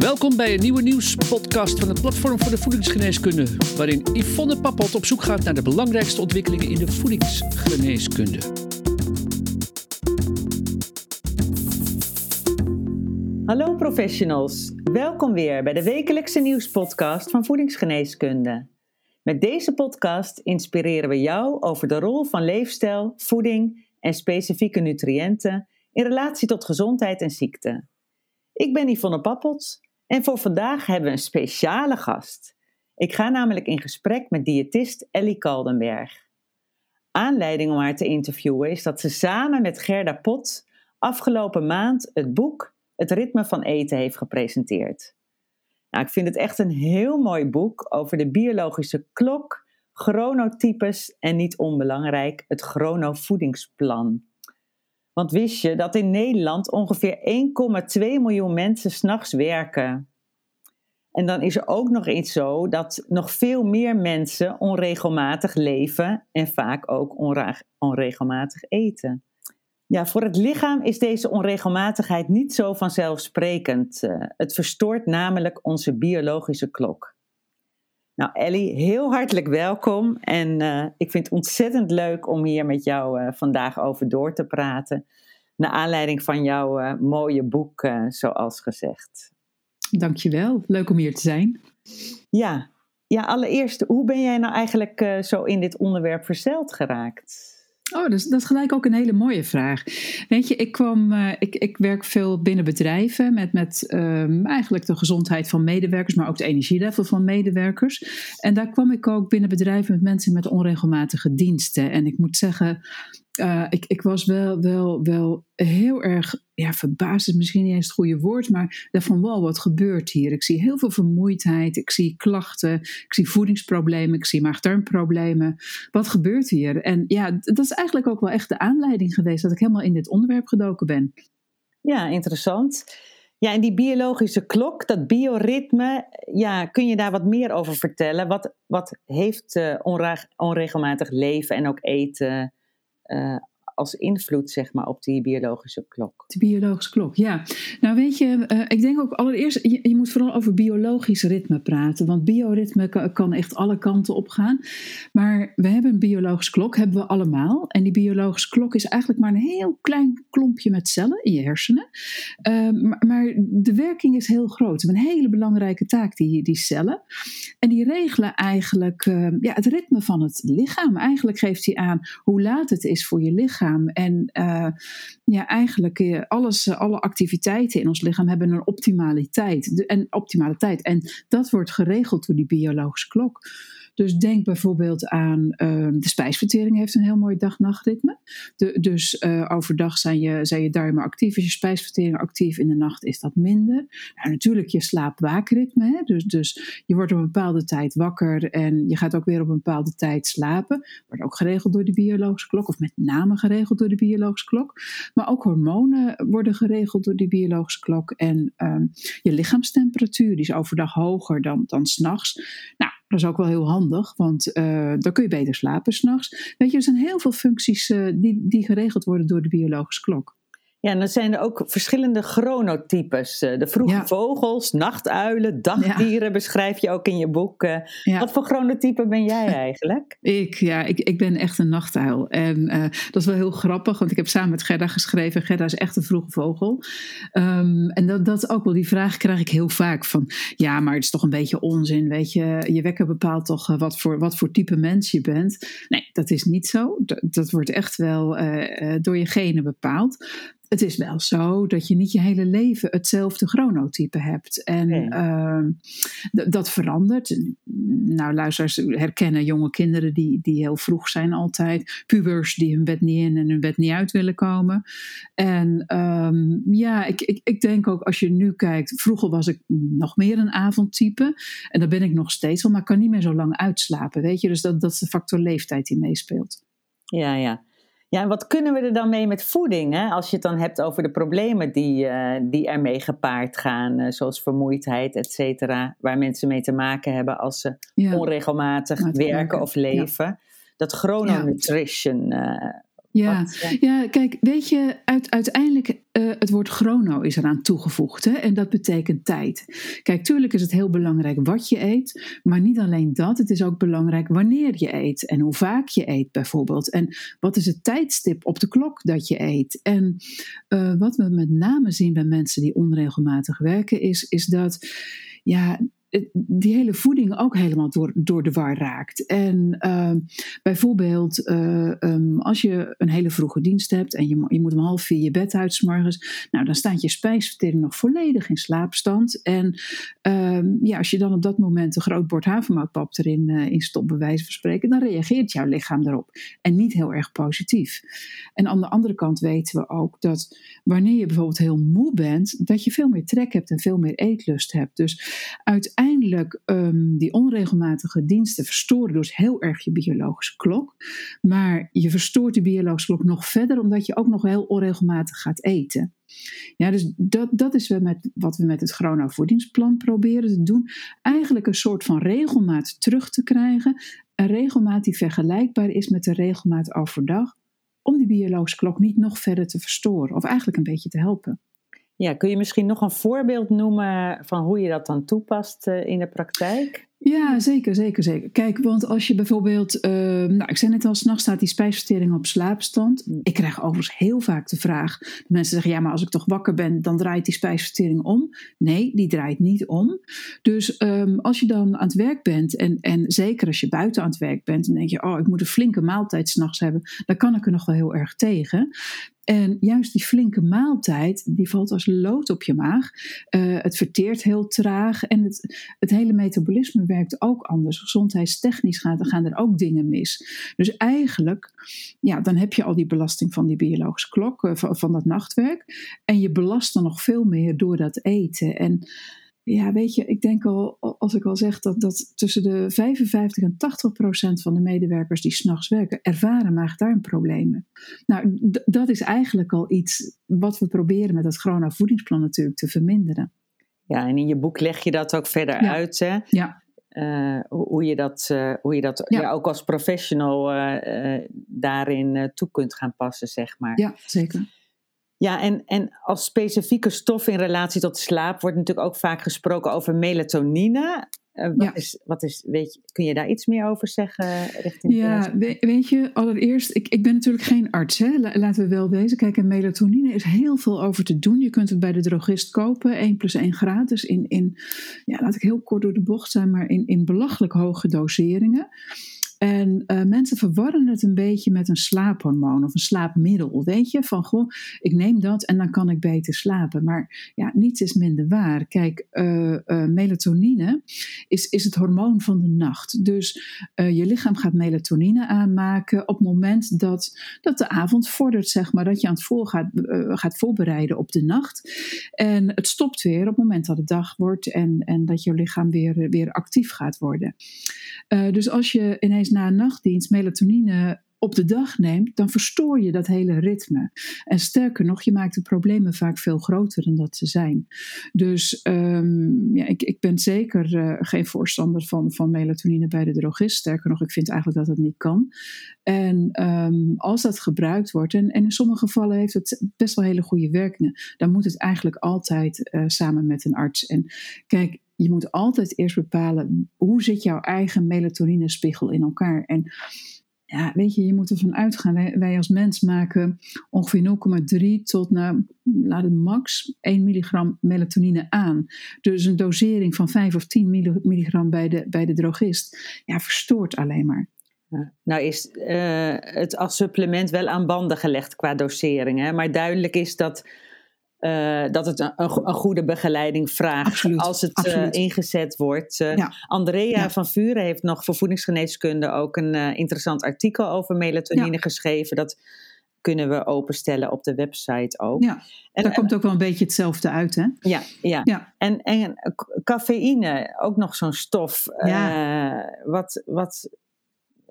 Welkom bij een nieuwe nieuwspodcast van het Platform voor de Voedingsgeneeskunde, waarin Yvonne Pappot op zoek gaat naar de belangrijkste ontwikkelingen in de voedingsgeneeskunde. Hallo professionals, welkom weer bij de wekelijkse nieuwspodcast van Voedingsgeneeskunde. Met deze podcast inspireren we jou over de rol van leefstijl, voeding en specifieke nutriënten in relatie tot gezondheid en ziekte. Ik ben Yvonne Pappels en voor vandaag hebben we een speciale gast. Ik ga namelijk in gesprek met diëtist Ellie Kaldenberg. Aanleiding om haar te interviewen is dat ze samen met Gerda Pot afgelopen maand het boek Het ritme van eten heeft gepresenteerd. Nou, ik vind het echt een heel mooi boek over de biologische klok, chronotypes en niet onbelangrijk het chronovoedingsplan. Want wist je dat in Nederland ongeveer 1,2 miljoen mensen s'nachts werken? En dan is er ook nog iets zo dat nog veel meer mensen onregelmatig leven en vaak ook onregelmatig eten. Ja, voor het lichaam is deze onregelmatigheid niet zo vanzelfsprekend. Eh, het verstoort namelijk onze biologische klok. Nou, Ellie, heel hartelijk welkom. En uh, ik vind het ontzettend leuk om hier met jou uh, vandaag over door te praten. Naar aanleiding van jouw uh, mooie boek, zoals gezegd. Dankjewel, leuk om hier te zijn. Ja, ja allereerst, hoe ben jij nou eigenlijk zo in dit onderwerp verzeld geraakt? Oh, dat is, dat gelijk ook een hele mooie vraag. Weet je, ik, kwam, uh, ik, ik werk veel binnen bedrijven met, met um, eigenlijk de gezondheid van medewerkers, maar ook de energielevel van medewerkers. En daar kwam ik ook binnen bedrijven met mensen met onregelmatige diensten. En ik moet zeggen, uh, ik, ik was wel, wel, wel heel erg, ja, verbaasd is misschien niet eens het goede woord, maar van wow, wat gebeurt hier? Ik zie heel veel vermoeidheid, ik zie klachten, ik zie voedingsproblemen, ik zie maag-darmproblemen. Wat gebeurt hier? En ja, dat is eigenlijk ook wel echt de aanleiding geweest dat ik helemaal in dit onderwerp gedoken ben. Ja, interessant. Ja, en die biologische klok, dat bioritme, ja, kun je daar wat meer over vertellen? Wat, wat heeft uh, onregelmatig leven en ook eten uh, als invloed zeg maar, op die biologische klok? De biologische klok, ja. Nou weet je, uh, ik denk ook allereerst, je, moet vooral over biologisch ritme praten. Want bioritme kan, echt alle kanten op gaan. Maar we hebben een biologische klok, hebben we allemaal. En die biologische klok is eigenlijk maar een heel klein klompje met cellen in je hersenen. Uh, maar, de werking is heel groot. We hebben een hele belangrijke taak, die, die cellen. En die regelen eigenlijk uh, ja, het ritme van het lichaam. Eigenlijk geeft hij aan hoe laat het is voor je lichaam en uh, ja, eigenlijk uh, alles, uh, alle activiteiten in ons lichaam hebben een optimaliteit. En optimaliteit. En dat wordt geregeld door die biologische klok. Dus denk bijvoorbeeld aan uh, de spijsvertering heeft een heel mooi dag-nachtritme. dus uh, overdag zijn je, zijn je darmen actief, is je spijsvertering actief, in de nacht is dat minder. Nou, natuurlijk je slaap-waakritme, dus, dus je wordt op een bepaalde tijd wakker en je gaat ook weer op een bepaalde tijd slapen. Wordt ook geregeld door de biologische klok, of met name geregeld door de biologische klok. Maar ook hormonen worden geregeld door die biologische klok. En um, je lichaamstemperatuur die is overdag hoger dan, dan s'nachts. Nou, dat is ook wel heel handig, want uh, dan kun je beter slapen s'nachts. Weet je, er zijn heel veel functies uh, die, die geregeld worden door de biologische klok. Ja, en dan zijn er ook verschillende chronotypes. Eh, de vroege ja. vogels, nachtuilen, dagdieren ja. beschrijf je ook in je boek. Ja. Wat voor chronotype ben jij eigenlijk? ik, ja, ik, ik ben echt een nachtuil. En uh, dat is wel heel grappig, want ik heb samen met Gerda geschreven. Gerda is echt een vroege vogel. Um, en dat, dat ook wel, die vraag krijg ik heel vaak van... Ja, maar het is toch een beetje onzin, weet je. Je wekker bepaalt toch wat voor, wat voor type mens je bent. Nee, dat is niet zo. Dat, dat wordt echt wel uh, door je genen bepaald het is wel zo dat je niet je hele leven hetzelfde chronotype hebt. En nee. uh, dat verandert. Nou, luisteraars herkennen jonge kinderen die, die heel vroeg zijn altijd. Pubers die hun bed niet in en hun bed niet uit willen komen. En um, ja, ik, ik, ik denk ook als je nu kijkt. Vroeger was ik nog meer een avondtype. En dat ben ik nog steeds wel, maar ik kan niet meer zo lang uitslapen. Weet je, dus dat, dat is de factor leeftijd die meespeelt. Ja, ja. Ja, en wat kunnen we er dan mee met voeding? Hè? Als je het dan hebt over de problemen die, uh, die ermee gepaard gaan, uh, zoals vermoeidheid, et cetera, waar mensen mee te maken hebben als ze ja. onregelmatig werken of leven. Ja. Dat chrononutrition, uh, Ja, ja, kijk, weet je, uit, uiteindelijk, uh, het woord chrono is eraan toegevoegd. Hè, en dat betekent tijd. Kijk, tuurlijk is het heel belangrijk wat je eet. Maar niet alleen dat, het is ook belangrijk wanneer je eet. En hoe vaak je eet bijvoorbeeld. En wat is het tijdstip op de klok dat je eet. En uh, wat we met name zien bij mensen die onregelmatig werken, is, is dat ja, die hele voeding ook helemaal door, door de war raakt. En uh, bijvoorbeeld, uh, um, als je een hele vroege dienst hebt en je, je moet om half vier je bed uit s morgens, nou dan staat je spijsvertering nog volledig in slaapstand. En uh, ja, als je dan op dat moment een groot bord havermoutpap erin uh, in stopt, bij wijze van spreken, dan reageert jouw lichaam daarop. En niet heel erg positief. En aan de andere kant weten we ook dat wanneer je bijvoorbeeld heel moe bent, dat je veel meer trek hebt en veel meer eetlust hebt. Dus uiteindelijk uiteindelijk um, die onregelmatige diensten verstoren dus heel erg je biologische klok. Maar je verstoort die biologische klok nog verder omdat je ook nog heel onregelmatig gaat eten. Ja, dus dat, dat is met, wat we met het chronovoedingsplan proberen te doen. Eigenlijk een soort van regelmaat terug te krijgen. Een regelmaat die vergelijkbaar is met de regelmaat overdag. Om die biologische klok niet nog verder te verstoren. Of eigenlijk een beetje te helpen. Ja, kun je misschien nog een voorbeeld noemen van hoe je dat dan toepast eh, in de praktijk? Ja, zeker, zeker, zeker. Kijk, want als je bijvoorbeeld, uh, nou, ik zei net al, s'nachts staat die spijsvertering op slaapstand. Mm. Ik krijg overigens heel vaak de vraag, de mensen zeggen, ja, maar als ik toch wakker ben, dan draait die spijsvertering om. Nee, die draait niet om. Dus um, als je dan aan het werk bent, en, en zeker als je buiten aan het werk bent, dan denk je, oh, ik moet een flinke maaltijd s'nachts hebben, dan kan ik er nog wel heel erg tegen. En juist die flinke maaltijd, die valt als lood op je maag. Uh, het verteert heel traag en het, het hele metabolisme werkt ook anders. Gezondheidstechnisch gaan, gaan er ook dingen mis. Dus eigenlijk, ja, dan heb je al die belasting van die biologische klok, uh, van, van dat nachtwerk. En je belast dan nog veel meer door dat eten. En ja, weet je, ik denk al, als ik al zeg dat, dat tussen de 55 en 80 procent van de medewerkers die s'nachts werken, ervaren maag-darmproblemen. Nou, dat is eigenlijk al iets wat we proberen met het Corona Voedingsplan natuurlijk te verminderen. Ja, en in je boek leg je dat ook verder uit, hè? Ja. Uh, hoe je dat, uh, hoe je dat ja. ook als professional uh, daarin toe kunt gaan passen, zeg maar. Ja, zeker. Ja, en, en als specifieke stof in relatie tot slaap wordt natuurlijk ook vaak gesproken over melatonine. Uh, wat, ja. is, wat is, weet je, kun je daar iets meer over zeggen? Richting ja, weet je, allereerst, ik, ik ben natuurlijk geen arts, hè? laten we wel wezen. Kijk, en melatonine is heel veel over te doen. Je kunt het bij de drogist kopen, 1 plus 1 gratis, in, in ja, laat ik heel kort door de bocht zijn, maar in, in belachelijk hoge doseringen. En uh, mensen verwarren het een beetje met een slaaphormoon of een slaapmiddel. Weet je, van goh, ik neem dat en dan kan ik beter slapen. Maar ja, niets is minder waar. Kijk, uh, uh, melatonine is, is het hormoon van de nacht. Dus je lichaam gaat melatonine aanmaken op het moment dat, dat de avond vordert, zeg maar. Dat je aan het voor gaat, gaat voorbereiden op de nacht. En het stopt weer op het moment dat het dag wordt en, en dat je lichaam weer, weer actief gaat worden. dus als je ineens na een nachtdienst melatonine op de dag neemt, dan verstoor je dat hele ritme. En sterker nog, je maakt de problemen vaak veel groter dan dat ze zijn. Dus um, ja, ik, ik ben zeker uh, geen voorstander van, van melatonine bij de drogist. Sterker nog, ik vind eigenlijk dat dat niet kan. En um, als dat gebruikt wordt, en, en, in sommige gevallen heeft het best wel hele goede werkingen, dan moet het eigenlijk altijd uh, samen met een arts. En kijk, je moet altijd eerst bepalen hoe zit jouw eigen melatoninespiegel in elkaar. En ja, weet je, je moet ervan uitgaan. Wij, wij als mens maken ongeveer 0,3 tot, nou, laat max 1 milligram melatonine aan. Dus een dosering van 5 of 10 milligram bij de, bij de drogist, ja, verstoort alleen maar. Nou is uh, het als supplement wel aan banden gelegd qua dosering. Hè? Maar duidelijk is dat uh, dat het een, een, goede begeleiding vraagt als het uh, ingezet wordt. Uh, ja. Andrea ja. van Vuren heeft nog voor voedingsgeneeskunde ook een interessant artikel over melatonine ja. geschreven. Dat kunnen we openstellen op de website ook. Ja, en, daar komt ook wel een beetje hetzelfde uit, hè? Ja, ja. ja. En, en cafeïne, ook nog zo'n stof. wat, wat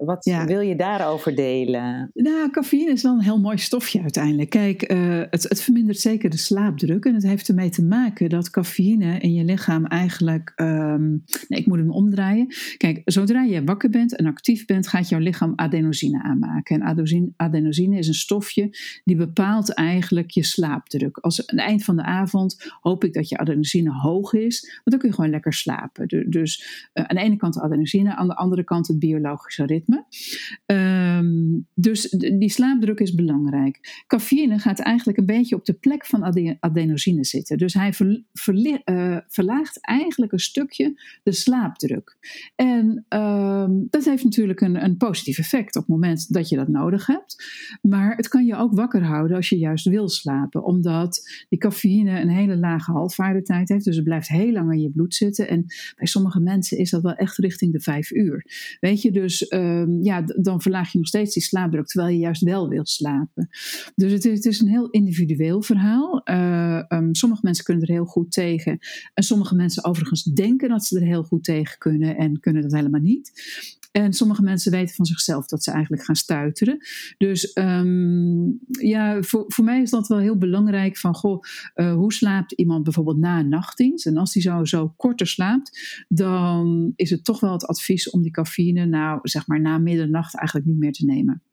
Wat wil je daarover delen? Nou, cafeïne is wel een heel mooi stofje uiteindelijk. Kijk, eh, het, het, vermindert zeker de slaapdruk. En het heeft ermee te maken dat cafeïne in je lichaam eigenlijk. Um, nee, ik moet hem omdraaien. Kijk, zodra je wakker bent en actief bent, gaat jouw lichaam adenosine aanmaken. En adenosine, adenosine is een stofje die bepaalt eigenlijk je slaapdruk. Als aan het eind van de avond hoop ik dat je adenosine hoog is, want dan kun je gewoon lekker slapen. Dus uh, aan de ene kant de adenosine, aan de andere kant het biologische ritme. Um, dus die slaapdruk is belangrijk. Cafeïne gaat eigenlijk een beetje op de plek van adenosine zitten. Dus hij uh, verlaagt eigenlijk een stukje de slaapdruk. En um, dat heeft natuurlijk een, een positief effect op het moment dat je dat nodig hebt. Maar het kan je ook wakker houden als je juist wil slapen, omdat die cafeïne een hele lage halfwaardetijd heeft. Dus het blijft heel lang in je bloed zitten. En bij sommige mensen is dat wel echt richting de vijf uur. Weet je, dus um, ja, dan verlaag je nog steeds die slaapdruk, terwijl je juist wel wil slapen. Dus het is, het is een heel individueel verhaal. Uh, um, sommige mensen kunnen er heel goed tegen. En sommige mensen overigens denken dat ze er heel goed tegen kunnen en kunnen dat helemaal niet. En sommige mensen weten van zichzelf dat ze eigenlijk gaan stuiteren. Dus um, ja, voor, voor mij is dat wel heel belangrijk van, goh, uh, hoe slaapt iemand bijvoorbeeld na een nachtdienst? En als die zo, zo korter slaapt, dan is het toch wel het advies om die cafeïne nou, zeg maar, na middernacht eigenlijk niet meer te nemen.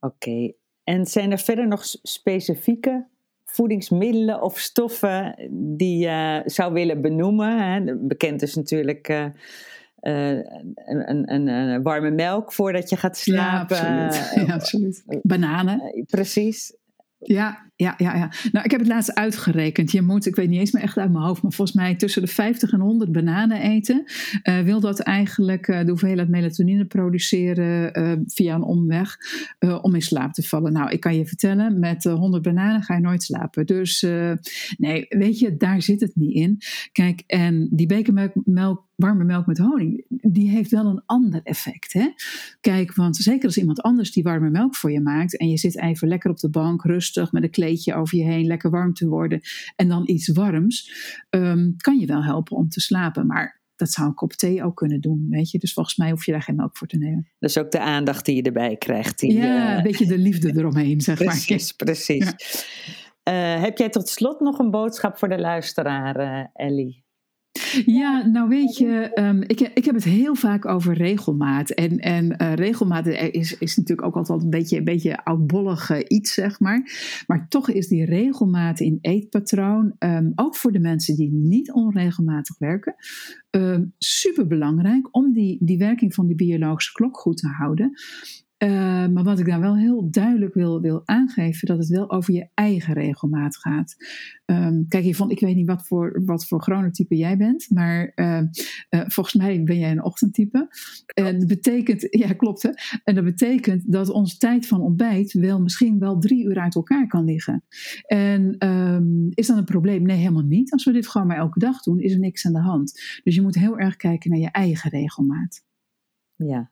Oké, en zijn er verder nog specifieke voedingsmiddelen of stoffen die je zou willen benoemen? Bekend is natuurlijk... Uh, uh, een, een, een, warme melk voordat je gaat slapen. Ja, absoluut. Ja, absoluut. Bananen. Precies. Ja, ja, ja, ja. Nou, ik heb het laatst uitgerekend. Je moet, ik weet niet eens meer echt uit mijn hoofd, maar volgens mij tussen de 50 en 100 bananen eten. Uh, wil dat eigenlijk uh, de hoeveelheid melatonine produceren uh, via een omweg om in slaap te vallen? Nou, ik kan je vertellen, met 100 bananen ga je nooit slapen. Dus nee, weet je, daar zit het niet in. Kijk, en die bekermelk, melk, warme melk met honing, die heeft wel een ander effect. Hè? Kijk, want zeker als iemand anders die warme melk voor je maakt en je zit even lekker op de bank, rustig met een kleed over je heen, lekker warm te worden en dan iets warms, um, kan je wel helpen om te slapen. Maar dat zou een kop thee ook kunnen doen, weet je. Dus volgens mij hoef je daar geen melk voor te nemen. Dat is ook de aandacht die je erbij krijgt. Die, ja, uh... een beetje de liefde eromheen, zeg precies, maar. Precies, precies. Ja. Uh, heb jij tot slot nog een boodschap voor de luisteraar, uh, Ellie? Ja, nou weet je, um, ik, ik heb het heel vaak over regelmaat. En, en uh, regelmaat is, is natuurlijk ook altijd een beetje, een beetje oudbollig uh, iets, zeg maar. Maar toch is die regelmaat in eetpatroon, um, ook voor de mensen die niet onregelmatig werken, um, super belangrijk om die, die werking van die biologische klok goed te houden. Uh, maar wat ik daar wel heel duidelijk wil, wil aangeven, dat het wel over je eigen regelmaat gaat. Um, kijk, Yvonne, ik weet niet wat voor, wat voor chronotype jij bent, maar uh, uh, volgens mij ben jij een ochtendtype. En dat betekent, ja klopt hè, en dat betekent dat onze tijd van ontbijt wel misschien wel drie uur uit elkaar kan liggen. En um, is dat een probleem? Nee, helemaal niet. Als we dit gewoon maar elke dag doen, is er niks aan de hand. Dus je moet heel erg kijken naar je eigen regelmaat. Ja,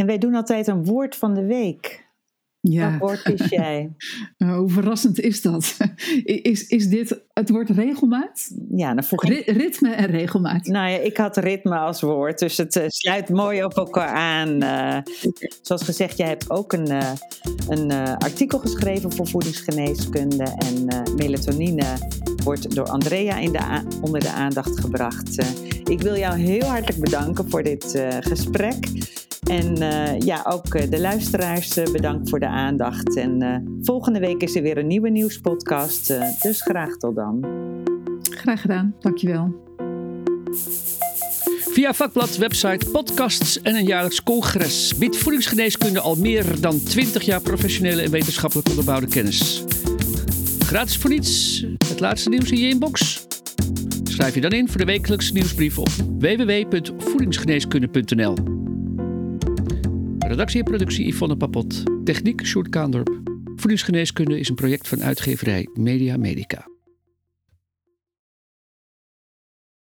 en wij doen altijd een woord van de week. Ja. Wat woord is jij? Uh, hoe verrassend is dat? Is, is dit het woord regelmaat? Ja, dan vroeg ik... ritme en regelmaat. Nou ja, ik had ritme als woord, dus het uh, sluit mooi op elkaar aan. Uh, zoals gezegd, jij hebt ook een, een artikel geschreven voor voedingsgeneeskunde. En melatonine wordt door Andrea in de onder de aandacht gebracht. ik wil jou heel hartelijk bedanken voor dit gesprek. En uh, ja, ook uh, de luisteraars uh, bedankt voor de aandacht. En volgende week is er weer een nieuwe nieuwspodcast. dus graag tot dan. Graag gedaan, dankjewel. Via vakblad, website, podcasts en een jaarlijks congres biedt voedingsgeneeskunde al meer dan 20 jaar professionele en wetenschappelijk onderbouwde kennis. Gratis voor niets, het laatste nieuws in je inbox. Schrijf je dan in voor de wekelijkse nieuwsbrief op www.voedingsgeneeskunde.nl. Redactie en productie Yvonne Papot. Techniek Sjoerd Kaandorp. Voedingsgeneeskunde is een project van uitgeverij Media Medica.